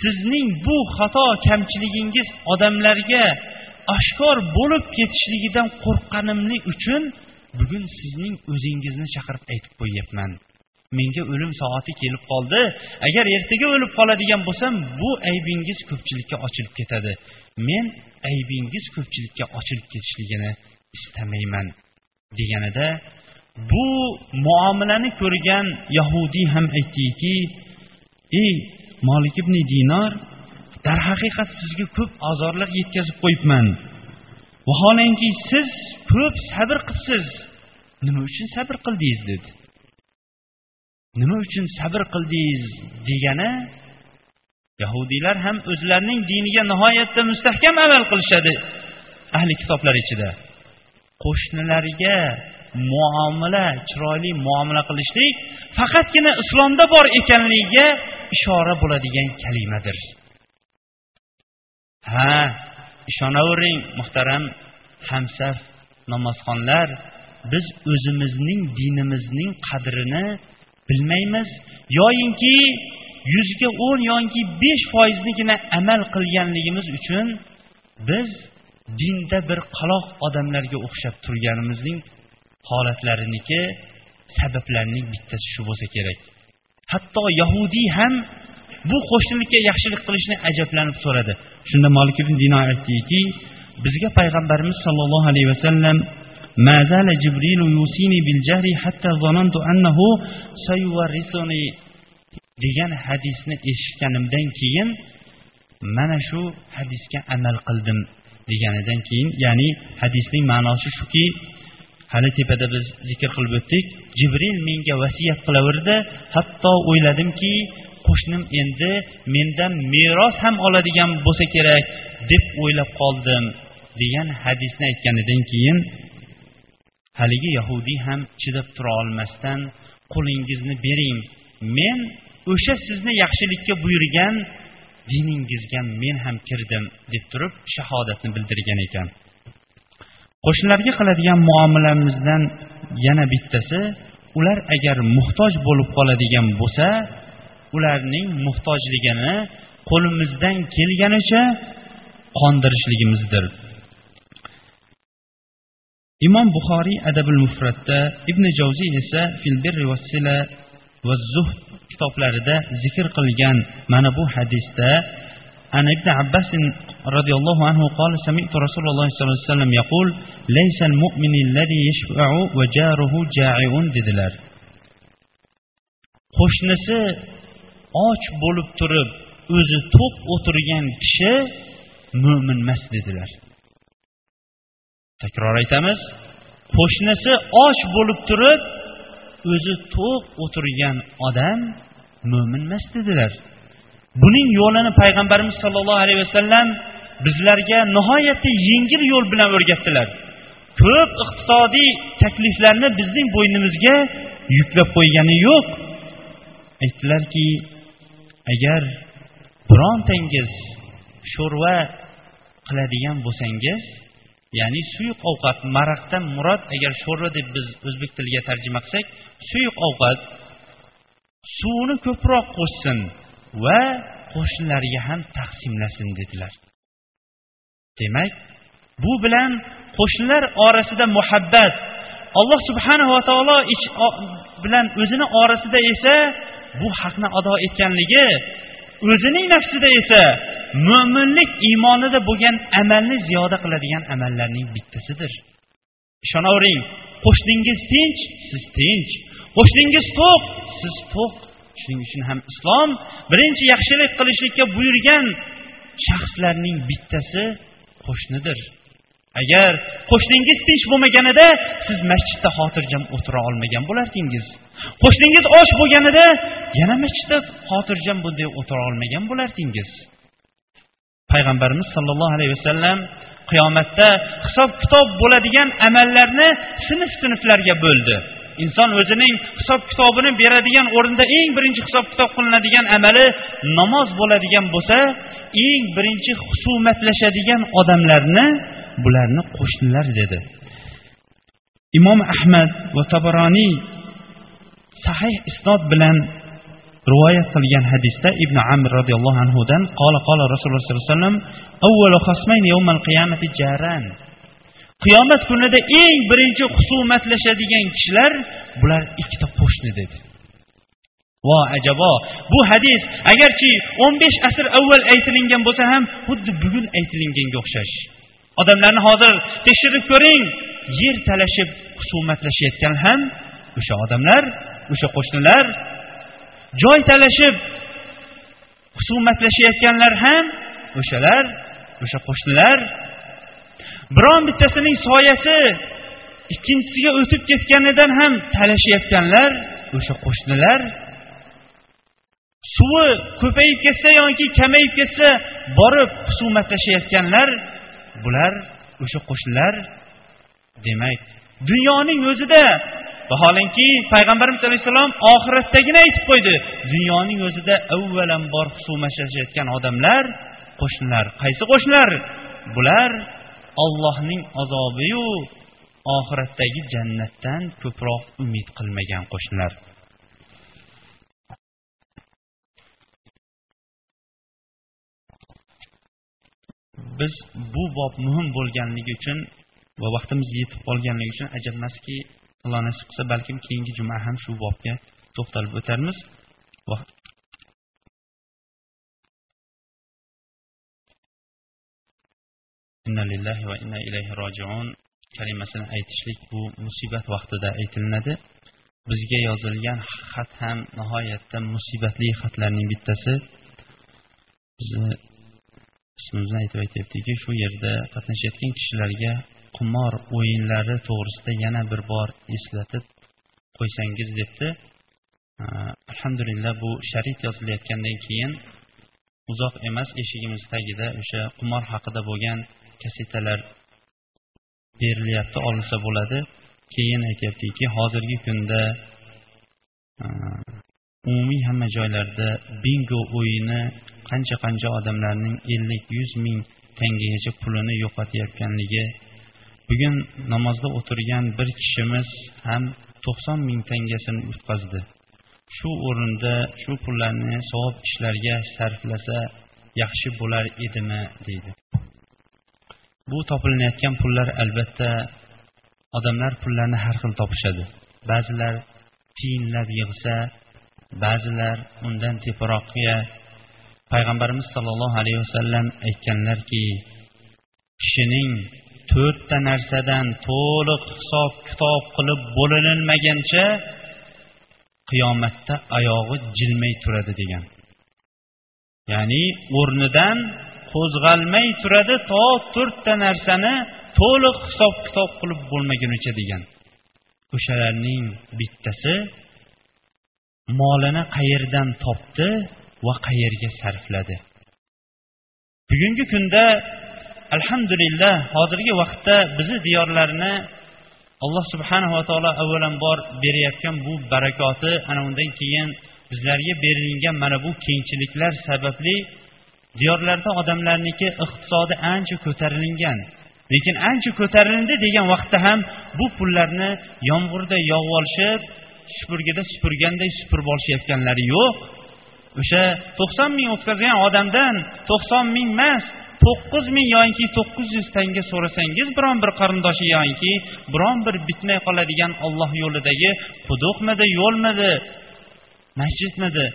sizning bu xato kamchiligingiz odamlarga oshkor bo'lib ketishligidan qo'rqqanimlik uchun bugun sizning o'zingizni chaqirib aytib qo'yyapman. Menga o'lim soati kelib qoldi. Agar ertaga o'lib qoladigan bo'lsam bu aybingiz ko'pchilikka ochilib ketadi. Men aybingiz ko'pchilikka ochilib ketishligini istamayman deganida bu muomalani ko'rgan yahudiy ham aytdiki ey molik ibn dinor darhaqiqat sizga ko'p ozorlar yetkazib qo'yibman. Vaholanki siz ko'p sabr qilibsiz. Nima uchun sabr qildingiz? dedi. Nima uchun sabr qildingiz degani yahudiylar ham o'zlarining diniga nihoyatda mustahkam amal qilishadi ahli kitoblar ichida. Qo'shnilariga muomala chiroyli muomala qilishlik faqatgina islomda bor ekanligiga ishora bo'ladigan kalimadir. Ha ishonavering muhtaram hamsaf namozxonlar biz o'zimizning dinimizning qadrini bilmaymiz. Yoyinki yuzga o'n yoki besh foiznigina amal qilganligimiz uchun biz dinda bir qaloq odamlarga o'xshab turganimizning holatlariniki sabablarining bittasi shu bo'lsa kerak. Hatto yahudiy ham bu qo'shnilikka yaxshilik qilishni ajablanib so'radi. Shunda molik ibn dino aytdiki bizga payg'ambarimiz sollallohu alayhi vasallam ما زال جبريل يوصيني بالجهر حتى ظننت أنه سيورثني degan hadisni eshitganimdan keyin mana shu hadisga amal qildim deganidan keyin ya'ni hadisning ma'nosi shuki hali tepada biz zikr qilib o'tdik jibril menga vasiyat qilaverdi hatto o'yladimki qo'shnim endi mendan meros ham oladigan bo'lsa kerak deb o'ylab qoldim degan hadisni aytganidan keyin haligi yahudiy ham chidab tura olmasdan qo'lingizni bering men o'sha sizni yaxshilikka buyurgan diningizga men ham kirdim deb turib shahodatni bildirgan ekan. Qo'shnilarga qiladigan muomalamizdan yana bittasi ular agar muhtoj bo'lib qoladigan bo'lsa ularning muhtojligini qo'limizdan kelganicha qondirishligimizdir. imom buxoriy adabul mufratda ibn javziy esa fil birri vassila va zuhd kitoblarida zikr qilgan mana bu hadisda عن ابن عباس رضي الله عنه قال سمعت رسول الله صلى الله عليه وسلم يقول ليس المؤمن الذي يشفع وجاره جائع dedilar qo'shnisi och bo'lib turib o'zi to'q o'tirgan kishi mo'min emas dedilar Takror aytamiz qo'shnisi och bo'lib turib o'zi to'q o'tirgan odam mo'min emas dedilar. Buning yo'lini payg'ambarimiz sollallohu alayhi vasallam bizlarga nihoyatda yengil yo'l bilan o'rgatdilar. Ko'p iqtisodiy takliflarni bizning bo'ynimizga yuklab qo'ygani yo'q. Aytdilarki agar birontangiz sho'rva qiladigan bo'lsangiz ya'ni suyuq ovqat maraqdan murod agar sho'rva deb biz o'zbek tiliga tarjima qilsak suyuq ovqat suvni ko'proq qo'shsin va qo'shnilarga ham taqsimlasin dedilar. Demak bu bilan qo'shnilar orasida muhabbat alloh subhanava taolo bilan o'zini orasida esa bu haqni ado etganligi o'zining nafsida esa mo'minlik iymonida bo'lgan amalni ziyoda qiladigan amallarning bittasidir ishonavering qo'shningiz tinch siz tinch. Qo'shningiz to'q siz to'q. Shuning uchun ham islom birinchi yaxshilik qilishlikka buyurgan shaxslarning bittasi qo'shnidir. Agar qo'shningiz tinch bo'lmaganida siz masjidda xotirjam o'tira olmagan bo'lardingiz. Qo'shningiz och bo'lganida yana masjidda xotirjam bunday o'tira olmagan bo'lardingiz. Payg'ambarimiz sollallohu alayhi vasallam qiyomatda hisob kitob bo'ladigan amallarni sinf sinflarga bo'ldi. Inson o'zining hisob kitobini beradigan o'rinda eng birinchi hisob kitob qilinadigan amali namoz bo'ladigan bo'lsa eng birinchi husumatlashadigan odamlarni bularni qo'shnilar dedi. Imom ahmad va tabaroniy sahih isnod bilan rivoyat qilgan hadisda ibn amr roziyallohu anhudan qola qola rasululloh sollallohu alayhi vasallam avvalu xasmayni yawmal qiyamati jaran. Qiyomat kunida eng birinchi husumatlashadigan kishilar bular ikkita qo'shni dedi. Vo ajabo bu hadis agarchi o'n besh asr avval aytilingan bo'lsa ham xuddi bugun aytilinganga o'xshash. Odamlarni hozir tekshirib ko'ring. Yer talashib husumatlashayotgan ham o'sha odamlar o'sha qo'shnilar joy talashib husumatlashayotganlar ham o'shalar o'sha qo'shnilar. Biron bittasining soyasi ikkinchisiga o'tib ketganidan ham talashayotganlar o'sha qo'shnilar. Suvi ko'payib ketsa yoki kamayib ketsa borib husumatlashayotganlar bular o'sha qo'shnilar demak dunyoning o'zida. Vaholanki payg'ambarimiz alayhissalom oxiratdagini aytib qo'ydi dunyoning o'zida avvalambor husumatlashayotgan odamlar qo'shnilar. Qaysi qo'shnilar? Bular ollohning azobiyu oxiratdagi jannatdan ko'proq umid qilmagan qo'shnilar. Biz bu bob muhim bo'lganligi uchun va vaqtimiz yetib qolganligi uchun ajabmaski alloh nasib qilsa balkim keyingi juma ham shu bobga to'xtalib o'tarmiz. Inna lillahi va inna ilayhi rojiun. Kalimasini aytishlik bu musibat vaqtida aytilinadi. Bizga yozilgan xat ham nihoyatda musibatli xatlarning bittasi. Bizni ismimizni aytib aytyaptiki shu yerda qatnashayotgan kishilarga qimor o'yinlari to'g'risida yana bir bor eslatib qo'ysangiz debdi. Alhamdulillah bu sharit yozilayotgandan keyin uzoq emas eshigimiz tagida o'sha qimor haqida bo'lgan kasetalar berilyapti olinsa bo'ladi. Keyin aytyaptiki hozirgi kunda umumiy hamma joylarda bingo o'yini qancha qancha odamlarning ellik yuz ming tangagacha pulini yo'qotayotganligi. Bugun namozda o'tirgan bir kishimiz ham to'qson ming tangasini yutqazdi shu o'rinda shu pullarni savob ishlarga sarflasa yaxshi bo'lar edimi deydi. Bu topilinayotgan pullar albatta odamlar pullarni har xil topishadi. Ba'zilar tiyinlab yig'sa ba'zilar undan teparoqqa payg'ambarimiz sollallohu alayhi vasallam aytganlarki kishining to'rtta narsadan to'liq hisob kitob qilib bo'linilmagancha qiyomatda oyog'i jilmay turadi degan. Ya'ni o'rnidan qo'zg'almay turadi to to'rtta narsani to'liq hisob kitob qilib bo'lmagunicha degan. O'shalarning bittasi molini qayerdan topdi va qayerga sarfladi. Bugungi kunda alhamdulillah hozirgi vaqtda bizni diyorlarni alloh subhanava taolo avvalambor berayotgan bu barakoti ana undan keyin bizlarga berilgan mana bu kengchiliklar sababli diyorlarda odamlarniki iqtisodi ancha ko'tarilgan lekin ancha ko'tarildi degan vaqtda ham bu pullarni yomg'irda yog'ib olishib supurgida supurganday supurib olishayotganlari yo'q. O'sha to'qson ming o'tkazgan odamdan to'qson ming emas to'qqiz ming yoinki to'qqiz yuz tanga so'rasangiz biron bir qarindoshi yoinki biron bir bitmay qoladigan olloh yo'lidagi quduqmidi yo'lmidi masjidmidi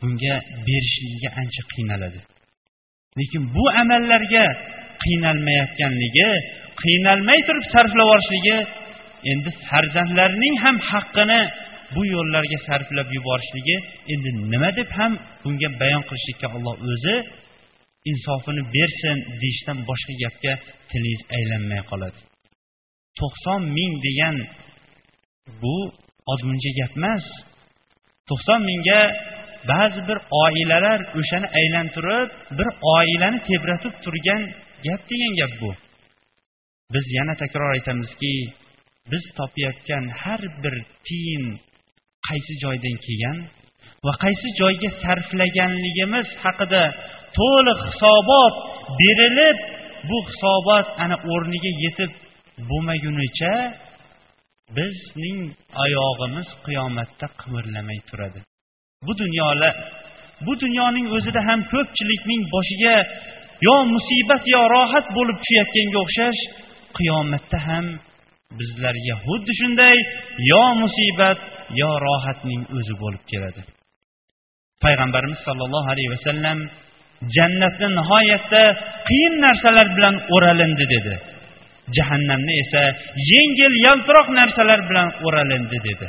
bunga berishligiga ancha qiynaladi. Lekin bu amallarga qiynalmayotganligi qiynalmay turib sarflab yuborishligi endi farzandlarning ham haqqini bu yo'llarga sarflab yuborishligi endi nima deb ham bunga bayon qilishlikka olloh o'zi insofini bersin deyishdan boshqa gapga tilingiz aylanmay qoladi. To'qson ming degan bu ozmuncha gap emas. To'qson mingga ba'zi bir oilalar o'shani aylantirib bir oilani tebratib turgan gap degan gap bu. Biz yana takror aytamizki biz topayotgan har bir tiyin qaysi joydan kelgan va qaysi joyga sarflaganligimiz haqida to'liq hisobot berilib bu hisobot ana o'rniga yetib bo'lmagunicha bizning oyog'imiz qiyomatda qimirlamay turadi. Bu dunyolar bu dunyoning o'zida ham ko'pchilikning boshiga yo musibat yo rohat bo'lib tushayotganga o'xshash qiyomatda ham bizlarga xuddi shunday yo musibat yo rohatning o'zi bo'lib keladi. Payg'ambarimiz sollallohu alayhi vasallam jannatni nihoyatda qiyin narsalar bilan o'ralindi dedi. Jahannamni esa yengil yaltiroq narsalar bilan o'ralindi dedi.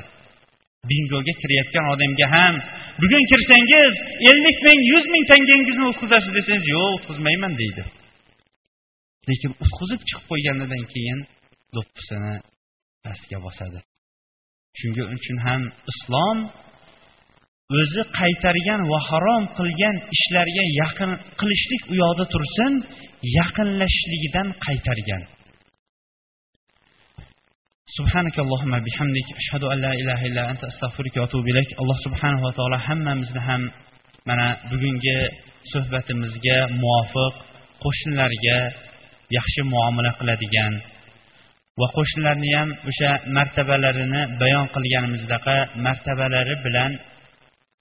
Bingoga kirayotgan odamga ham bugun kirsangiz ellik ming yuz ming tangangizni o'tqizasiz desangiz yo'q o'tkazmayman deydi. Lekin o'tqizib chiqib qo'yganidan keyin do'ppisini pastga bosadi shuning uchun ham islom o'zi qaytargan va harom qilgan ishlarga yaqin qilishlik u yoqda tursin yaqinlashishligidan qaytargan سبحانك اللهم بحمدك أشهد أن لا إله إلا أنت أستغفرك وأتوب إليك الله سبحانه وتعالى hammamizni ham mana bugungi suhbatimizga muvofiq qo'shnilarga yaxshi muomala qiladigan va qo'shnilarni ham o'sha martabalarini bayon qilganimizdaqa martabalari bilan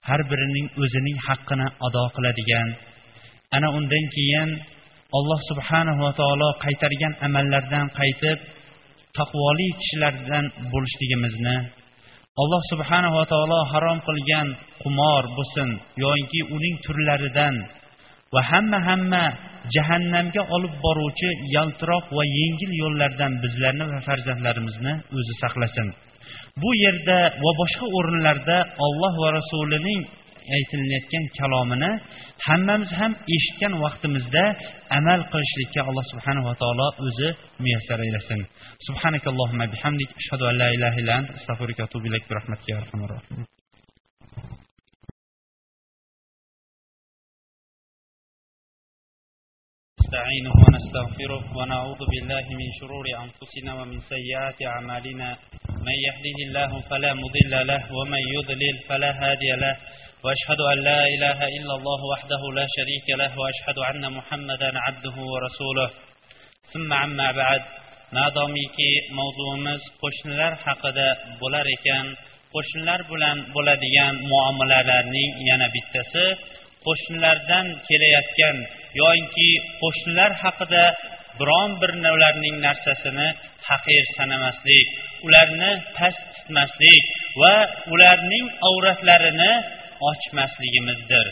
har birining o'zining haqqini ado qiladigan. Ana undan keyin alloh subhanahu va taolo qaytargan amallardan qaytib taqvoli kishilardan bo'lishligimizni alloh subhanava taolo harom qilgan qumor bo'lsin yoinki uning turlaridan va hamma hamma jahannamga olib boruvchi yaltiroq va yengil yo'llardan bizlarni va farzandlarimizni o'zi saqlasin. Bu yerda va boshqa o'rinlarda olloh va rasulining aytilayotgan kalomini hammamiz ham eshitgan vaqtimizda amal qilishlikka alloh subhanava taolo o'zi muyassar aylasin. Subhanakallohumma bihamdik. Ashhadu an la ilaha illa ant. Astag'firuka va atubu ilayk. Bi rahmatika ونستعينه ونستغفره ونعوذ بالله من شرور أنفسنا ومن سيئات أعمالنا. من يهده الله فلا مضل له ومن يضلل فلا هادي له. وأشهد أن لا إله إلا الله وحده لا شريك له وأشهد أن محمدا عبده ورسوله. ثم عما بعد madomiki mavzuimiz qo'shnilar haqida bo'lar ekan. qo'shnilar bilan bo'ladigan muomalalarning yana bittasi qo'shnilardan kelayotgan yoinki qo'shnilar haqida biron bir ularning narsasini haqir sanamaslik ularni past tutmaslik va ularning avratlarini ochmasligimizdir.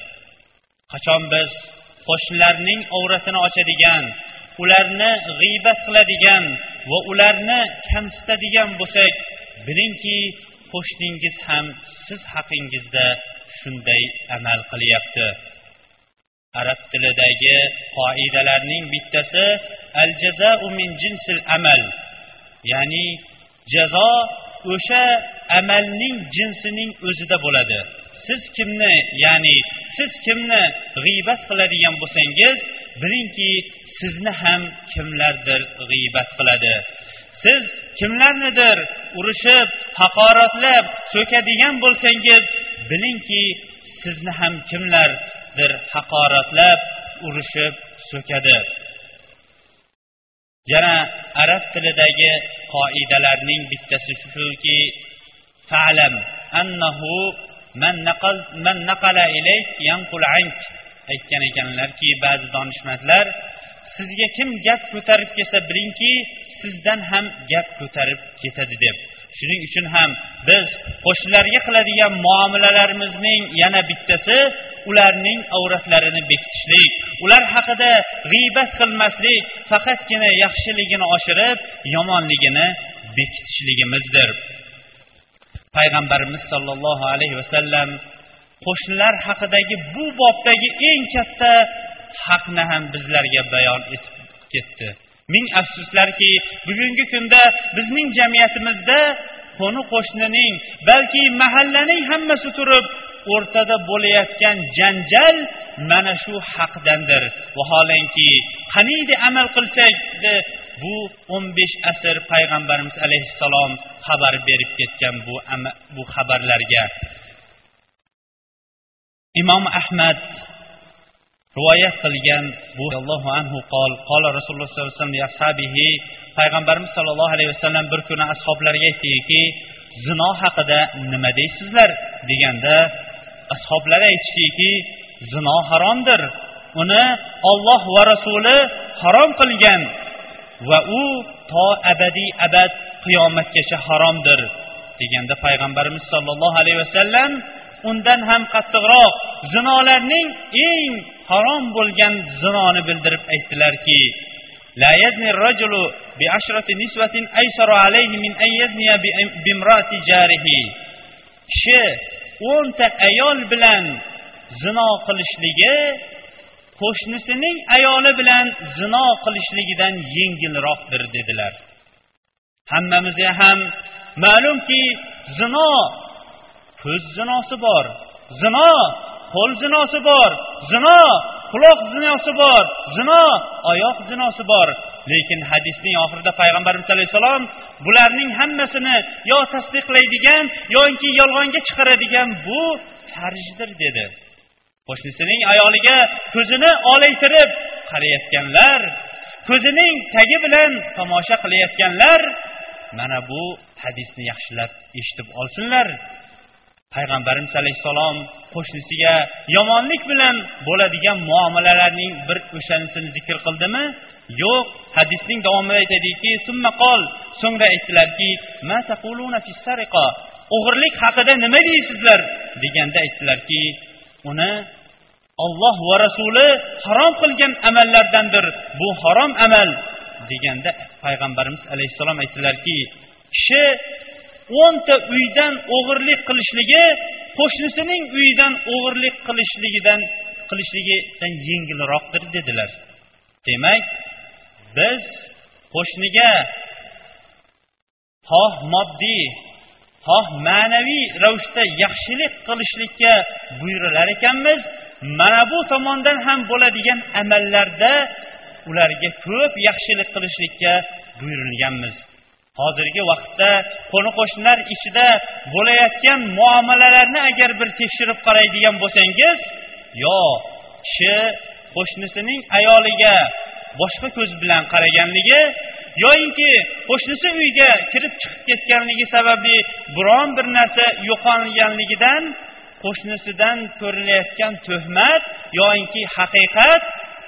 Qachon biz qo'shnilarning avratini ochadigan ularni g'iybat qiladigan va ularni kamsitadigan bo'lsak bilingki qo'shningiz ham siz haqingizda shunday amal qilyapti. Arab tilidagi qoidalarning bittasi al jazau min jinsil amal. Ya'ni jazo o'sha amalning jinsining o'zida bo'ladi. Siz kimni ya'ni siz kimni g'iybat qiladigan bo'lsangiz bilingki sizni ham kimlardir g'iybat qiladi. Siz kimlarnidir urushib haqoratlab so'kadigan bo'lsangiz bilingki sizni ham kimlar bir haqoratlab urushib so'kadi. Yana arab tilidagi qoidalarning bittasi shuki falam annahu man naqal man naqala ilayk yanqul ank aytgan ekanlarki ba'zi donishmandlar sizga kim gap ko'tarib kelsa bilingki sizdan ham gap ko'tarib ketadi deb shuning uchun ham biz qo'shnilarga qiladigan muomalalarimizning yana bittasi ularning avratlarini bekitishlik. Ular haqida g'iybat qilmaslik faqatgina yaxshiligini oshirib yomonligini bekitishligimizdir. Payg'ambarimiz sollallohu alayhi vasallam qo'shnilar haqidagi bu bobdagi eng katta haqni ham bizlarga bayon etib ketdi. Ming afsuslarki bugungi kunda bizning jamiyatimizda qo'ni qo'shnining balki mahallaning hammasi turib o'rtada bo'layotgan janjal mana shu haqdandir. Vaholanki qaniydi amal qilsak bu o'n besh asr payg'ambarimiz alayhissalom xabar berib ketgan bu bu xabarlarga. Imom ahmad rivoyat qilgan bu allohu anhu qol qola rasululloh sollallohu alayhi vasallam payg'ambarimiz sollallohu alayhi vasallam bir kuni ashoblariga aytdiki zino haqida nima deysizlar? deganda ashoblari aytishdiki zino haromdir. Uni olloh va rasuli harom qilgan va u to abadiy abad qiyomatgacha haromdir deganda payg'ambarimiz sollallohu alayhi vasallam undan ham qattiqroq zinolarning eng harom bo'lgan zinoni bildirib aytdilarki لا يزني الرجل بعشرة نسوة أيسر عليه من أن يزني بامرأة جاره kishi o'nta ayol bilan zino qilishligi qo'shnisining ayoli bilan zino qilishligidan yengilroqdir dedilar hammamizga ham ma'lumki zino ko'z zinosi bor zino qo'l zinosi bor zino quloq zinosi bor zino oyoq zinosi bor. Lekin hadisning oxirida payg'ambarimiz alayhissalom bularning hammasini yo tasdiqlaydigan yoki yolg'onga chiqaradigan bu farjdir dedi. Qo'shnisining ayoliga ko'zini olaytirib qarayotganlar ko'zining tagi bilan tomosha qilayotganlar mana bu hadisni yaxshilab eshitib olsinlar. Payg'ambarimiz alayhissalom qo'shnisiga yomonlik bilan bo'ladigan muomalalarning bir o'shanisini zikr qildimi? Yo'q. Hadisning davomida aytadiki so'ngra aytdilarki o'g'irlik haqida nima deysizlar? deganda aytdilarki uni olloh va rasuli harom qilgan amallardandir. Bu harom amal. deganda payg'ambarimiz alayhissalom aytdilarki kishi o'nta uydan o'g'irlik qilishligi qo'shnisining uyidan o'g'irlik qilishligidan qilishligidan yengilroqdir dedilar. Demak biz qo'shniga xoh moddiy xoh ma'naviy ravishda yaxshilik qilishlikka buyurilar ekanmiz mana bu tomondan ham bo'ladigan amallarda ularga ko'p yaxshilik qilishlikka buyurilganmiz. Hozirgi vaqtda qo'ni qo'shnilar ichida bo'layotgan muomalalarni agar bir tekshirib qaraydigan bo'lsangiz yo kishi qo'shnisining ayoliga boshqa ko'z bilan qaraganligi yoyinki qo'shnisi uyga kirib chiqib ketganligi sababli biron bir narsa yo'qolganligidan qo'shnisidan ko'rilayotgan tuhmat yoyinki haqiqat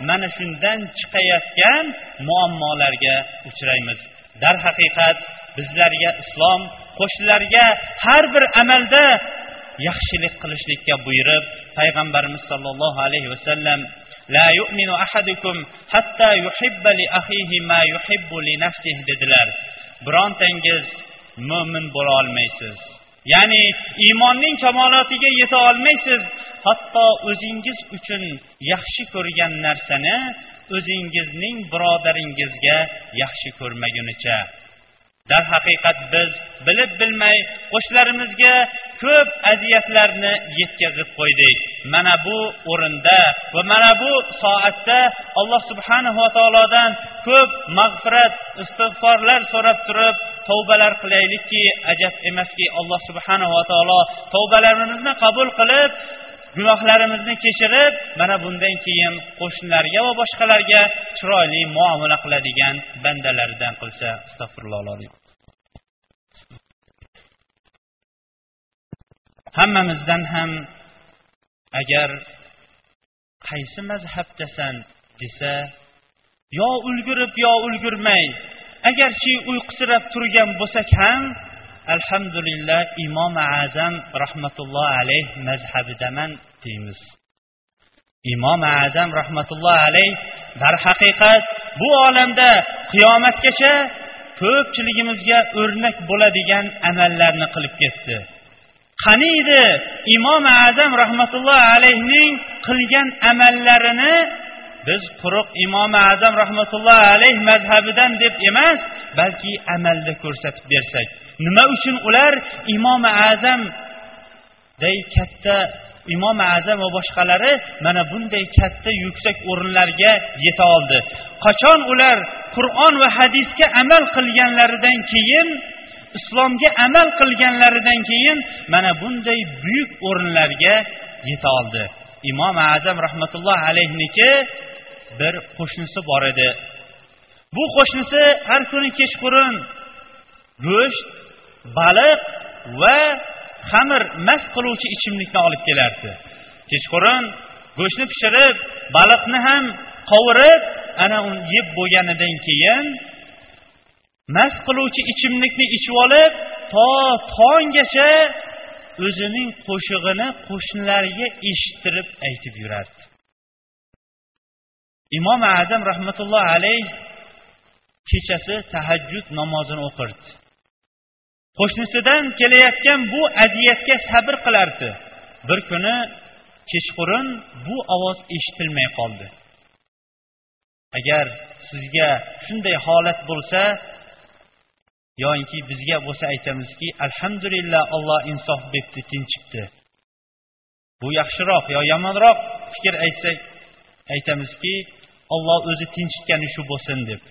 mana shundan chiqayotgan muammolarga uchraymiz. darhaqiqat bizlarga islom qo'shnilarga har bir amalda yaxshilik qilishlikka buyurib payg'ambarimiz sollallohu alayhi vasallam la yu'minu ahadukum hatta yuhibba li axihi ma yuhibbu li nafsihi dedilar. Birontangiz mo'min bo'la olmaysiz. Ya'ni iymonning kamolotiga yeta olmaysiz. Hatto o'zingiz uchun yaxshi ko'rgan narsani o'zingizning birodaringizga yaxshi ko'rmagunicha. Darhaqiqat biz bilib bilmay qo'shnilarimizga ko'p aziyatlarni yetkazib qo'ydik. Mana bu o'rinda va mana bu soatda alloh subhanahu va taolodan ko'p mag'firat istig'forlar so'rab turib tavbalar qilaylikki ajab emaski alloh subhanahu va taolo tavbalarimizni qabul qilib gunohlarimizni kechirib mana bundan keyin qo'shnilarga va boshqalarga chiroyli muomala qiladigan bandalaridan qilsa astag'firulloh hammamizdan ham agar qaysi mazhabdasan desa yo ulgurib yo ulgurmay agarchi uyqusirab turgan bo'lsak ham alhamdulillah imom azam rahmatulloh alayh mazhabidaman deymiz. Imom azam rahmatulloh alayh darhaqiqat bu olamda qiyomatgacha ko'pchiligimizga o'rnak bo'ladigan amallarni qilib ketdi. Qani edi imom azam rahmatulloh alayhning qilgan amallarini biz quruq imom azam rahmatulloh alayh mazhabidan deb emas balki amalda ko'rsatib bersak. Nima uchun ular imom azamday katta imom azam va boshqalari mana bunday katta yuksak o'rinlarga yeta oldi. Qachon ular qur'on va hadisga amal qilganlaridan keyin islomga amal qilganlaridan keyin mana bunday buyuk o'rinlarga yeta oldi. Imom azam rahmatulloh alayhniki bir qo'shnisi bor edi. Bu qo'shnisi har kuni kechqurun go'sht baliq va xamir mast qiluvchi ichimlikni olib kelardi. Kechqurun go'shtni pishirib baliqni ham qovurib ana uni yeb bo'lganidan keyin mast qiluvchi ichimlikni ichib olib to tonggacha o'zining qo'shig'ini qo'shnilariga eshittirib aytib yurardi. Imom azam rahmatullohi alayh kechasi tahajjud namozini o'qirdi. Qo'shnisidan kelayotgan bu aziyatga sabr qilardi. Bir kuni kechqurun bu ovoz eshitilmay qoldi. Agar sizga shunday holat bo'lsa yoinki bizga bo'lsa aytamizki alhamdulillah olloh insof beribdi tinchibdi bu yaxshiroq yo yomonroq fikr aytsak aytamizki olloh o'zi tinchitgani shu bo'lsin deb.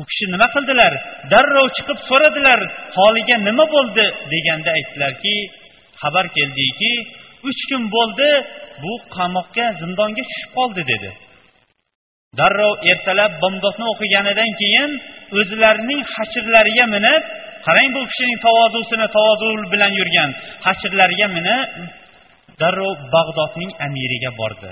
U kishi nima qildilar? Darrov chiqib so'radilar holiga nima bo'ldi deganda aytdilarki xabar keldiki uch kun bo'ldi bu qamoqqa zindonga tushib qoldi dedi. Darrov ertalab bomdodni o'qiganidan keyin o'zlarining hashirlariga minib qarang bu kishining tavozusini tavozu bilan yurgan hashirlariga minib darrov bag'dodning amiriga bordi.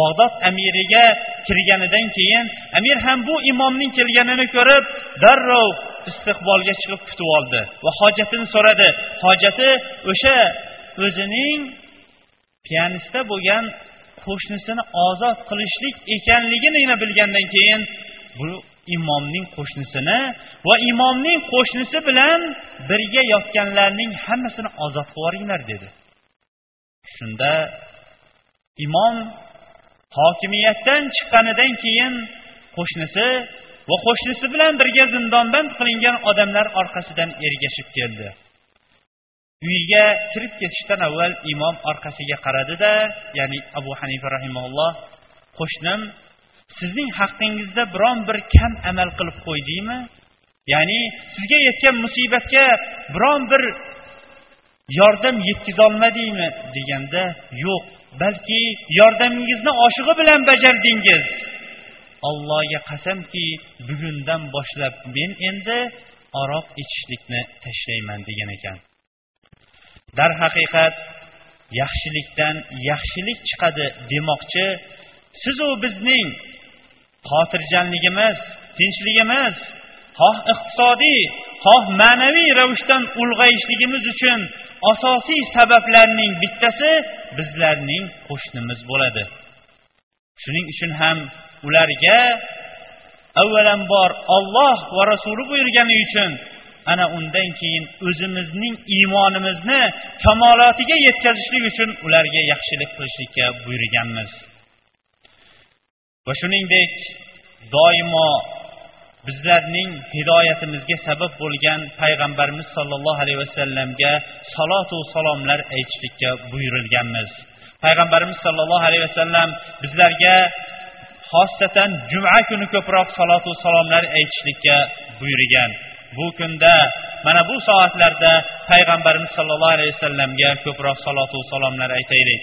Bag'dod amiriga kirganidan keyin amir ham bu imomning kelganini ko'rib darrov istiqbolga chiqib kutib oldi va hojatini so'radi. Hojati o'sha o'zining piyanista bo'lgan qo'shnisini ozod qilishlik ekanligini bilgandan keyin bu imomning qo'shnisini va imomning qo'shnisi bilan birga yotganlarning hammasini ozod qilib yuboringlar dedi. Shunda imom hokimiyatdan chiqqanidan keyin qo'shnisi va qo'shnisi bilan birga zindonband qilingan odamlar orqasidan ergashib keldi. Uyiga kirib ketishdan avval imom orqasiga qaradida ya'ni abu hanifa rahimaulloh qo'shnim sizning haqqingizda biron bir kam amal qilib qo'ydingmi? Ya'ni sizga yetgan musibatga biron bir yordam yetkazolmadingmi deganda yo'q balki yordamingizni oshig'i bilan bajardingiz. Allohga qasamki bugundan boshlab men endi aroq ichishlikni tashlayman degan ekan. Darhaqiqat yaxshilikdan yaxshilik chiqadi demoqchi sizu bizning xotirjamligimiz tinchligimiz xoh iqtisodiy xoh ma'naviy ravishdan ulg'ayishligimiz uchun asosiy sabablarning bittasi bizlarning qo'shnimiz bo'ladi. Shuning uchun ham ularga avvalambor olloh va rasuli buyurgani uchun ana undan keyin o'zimizning iymonimizni kamolotiga yetkazishlik uchun ularga yaxshilik qilishlikka buyurganmiz. Va shuningdek doimo bizlarning hidoyatimizga sabab bo'lgan payg'ambarimiz sollallohu alayhi vasallamga salotu salomlar aytishlikka buyurilganmiz. Payg'ambarimiz sollallohu alayhi vasallam bizlarga xosatan juma kuni ko'proq salotu salomlar aytishlikka buyurgan. Bu kunda mana bu soatlarda payg'ambarimiz sollallohu alayhi vasallamga ko'proq salotu salomlar aytaylik.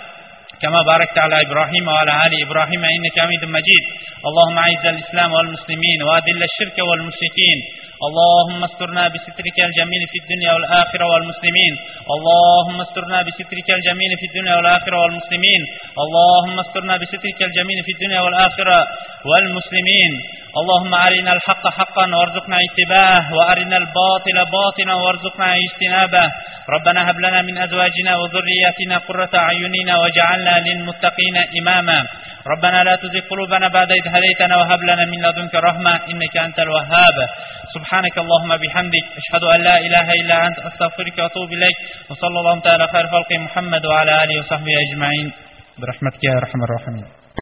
كما باركت على إبراهيم وعلى آل إبراهيم إنك حميد مجيد. اللهم أعز الإسلام والمسلمين وأذل الشرك والمشركين. اللهم استرنا بسترك الجميل في الدنيا والآخرة والمسلمين. اللهم استرنا بسترك الجميل في الدنيا والآخرة والمسلمين. اللهم استرنا بسترك الجميل في الدنيا والآخرة والمسلمين. اللهم أرنا الحق حقا وارزقنا اتباعه وأرنا الباطل باطلا وارزقنا اجتنابه. ربنا هب لنا من أزواجنا وذرياتنا قرة أعيننا للمتقين إماما. ربنا لا تزغ قلوبنا بعد إذ هديتنا وهب لنا من لدنك رحمة إنك أنت الوهاب. سبحانك اللهم بحمدك أشهد أن لا إله إلا أنت أستغفرك وأتوب إليك. وصلى الله تعالى خير خلق محمد وعلى آله وصحبه أجمعين. برحمتك يا أرحم الراحمين.